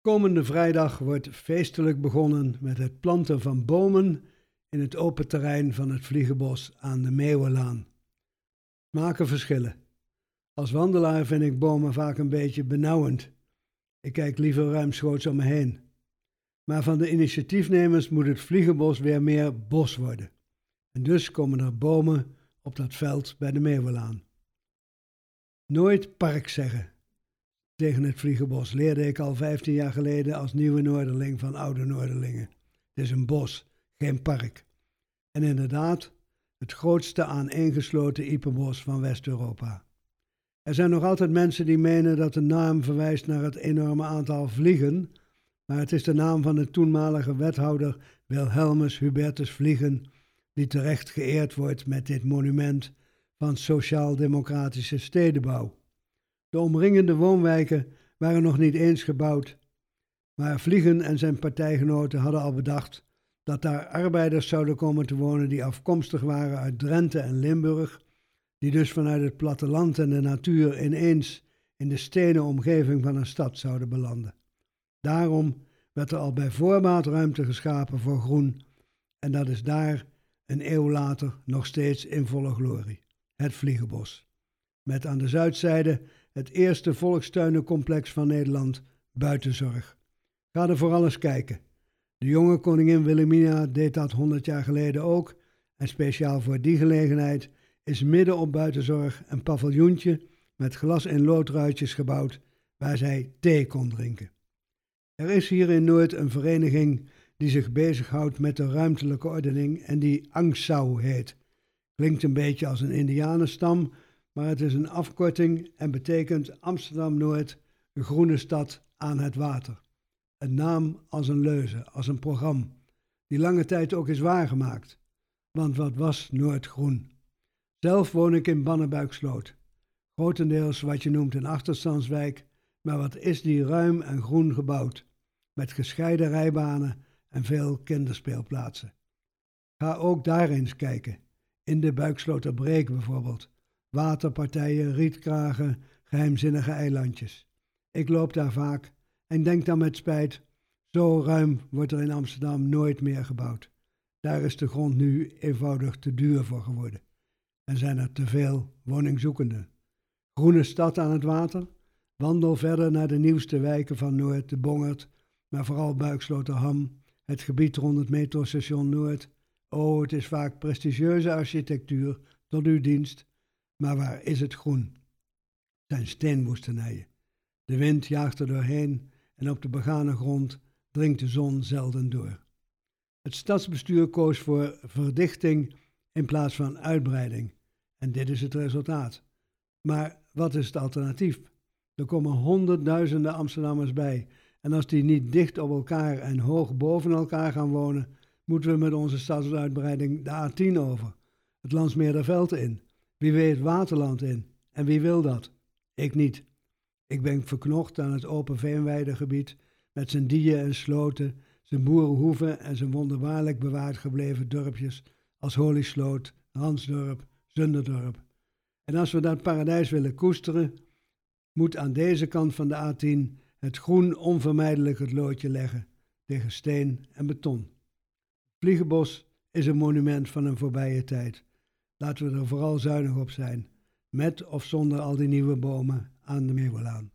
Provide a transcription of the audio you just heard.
Komende vrijdag wordt feestelijk begonnen met het planten van bomen in het open terrein van het Vliegenbos aan de Meeuwenlaan. Maken verschillen. Als wandelaar vind ik bomen vaak een beetje benauwend. Ik kijk liever ruimschoots om me heen. Maar van de initiatiefnemers moet het Vliegenbos weer meer bos worden. En dus komen er bomen op dat veld bij de Meeuwenlaan. Nooit park zeggen. Tegen het Vliegenbos leerde ik al 15 jaar geleden als nieuwe Noorderling van oude Noorderlingen. Het is een bos, geen park. En inderdaad, het grootste aaneengesloten iepenbos van West-Europa. Er zijn nog altijd mensen die menen dat de naam verwijst naar het enorme aantal vliegen, maar het is de naam van de toenmalige wethouder Wilhelmus Hubertus Vliegen, die terecht geëerd wordt met dit monument van sociaal-democratische stedenbouw. De omringende woonwijken waren nog niet eens gebouwd, maar Vliegen en zijn partijgenoten hadden al bedacht dat daar arbeiders zouden komen te wonen die afkomstig waren uit Drenthe en Limburg, die dus vanuit het platteland en de natuur ineens in de stenen omgeving van een stad zouden belanden. Daarom werd er al bij voorbaat ruimte geschapen voor groen, en dat is daar een eeuw later nog steeds in volle glorie, het Vliegenbos. Met aan de zuidzijde het eerste volkstuinencomplex van Nederland, Buitenzorg. Ga er vooral eens kijken. De jonge koningin Wilhelmina deed dat 100 jaar geleden ook. En speciaal voor die gelegenheid is midden op buitenzorg een paviljoentje met glas- en loodruitjes gebouwd waar zij thee kon drinken. Er is hier in Noord een vereniging die zich bezighoudt met de ruimtelijke ordening en die Angsau heet. Klinkt een beetje als een indianenstam, maar het is een afkorting en betekent Amsterdam-Noord, de groene stad aan het water. Een naam als een leuze, als een programma, die lange tijd ook is waargemaakt. Want wat was Noord groen? Zelf woon ik in Bannebuiksloot. Grotendeels wat je noemt een achterstandswijk, maar wat is die ruim en groen gebouwd, met gescheiden rijbanen en veel kinderspeelplaatsen. Ga ook daar eens kijken, in de Buiksloterbreek bijvoorbeeld. Waterpartijen, rietkragen, geheimzinnige eilandjes. Ik loop daar vaak en denk dan met spijt, zo ruim wordt er in Amsterdam nooit meer gebouwd. Daar is de grond nu eenvoudig te duur voor geworden. En zijn er te veel woningzoekenden. Groene stad aan het water. Wandel verder naar de nieuwste wijken van Noord, de Bongert, maar vooral Buiksloterham, het gebied rond het metrostation Noord. Oh, het is vaak prestigieuze architectuur tot uw dienst, maar waar is het groen? Zijn steenwoestenijen. De wind jaagt er doorheen en op de begane grond dringt de zon zelden door. Het stadsbestuur koos voor verdichting in plaats van uitbreiding. En dit is het resultaat. Maar wat is het alternatief? Er komen honderdduizenden Amsterdammers bij. En als die niet dicht op elkaar en hoog boven elkaar gaan wonen, moeten we met onze stadsuitbreiding de A10 over. Het Landsmeerderveld in. Wie weet Waterland in. En wie wil dat? Ik niet. Ik ben verknocht aan het open veenweidegebied met zijn dijen en sloten, zijn boerenhoeven en zijn wonderbaarlijk bewaard gebleven dorpjes als Holysloot, Hansdorp, Zunderdorp. En als we dat paradijs willen koesteren, moet aan deze kant van de A10 het groen onvermijdelijk het loodje leggen tegen steen en beton. Vliegenbos is een monument van een voorbije tijd. Laten we er vooral zuinig op zijn, met of zonder al die nieuwe bomen aan de Meeuwelaan.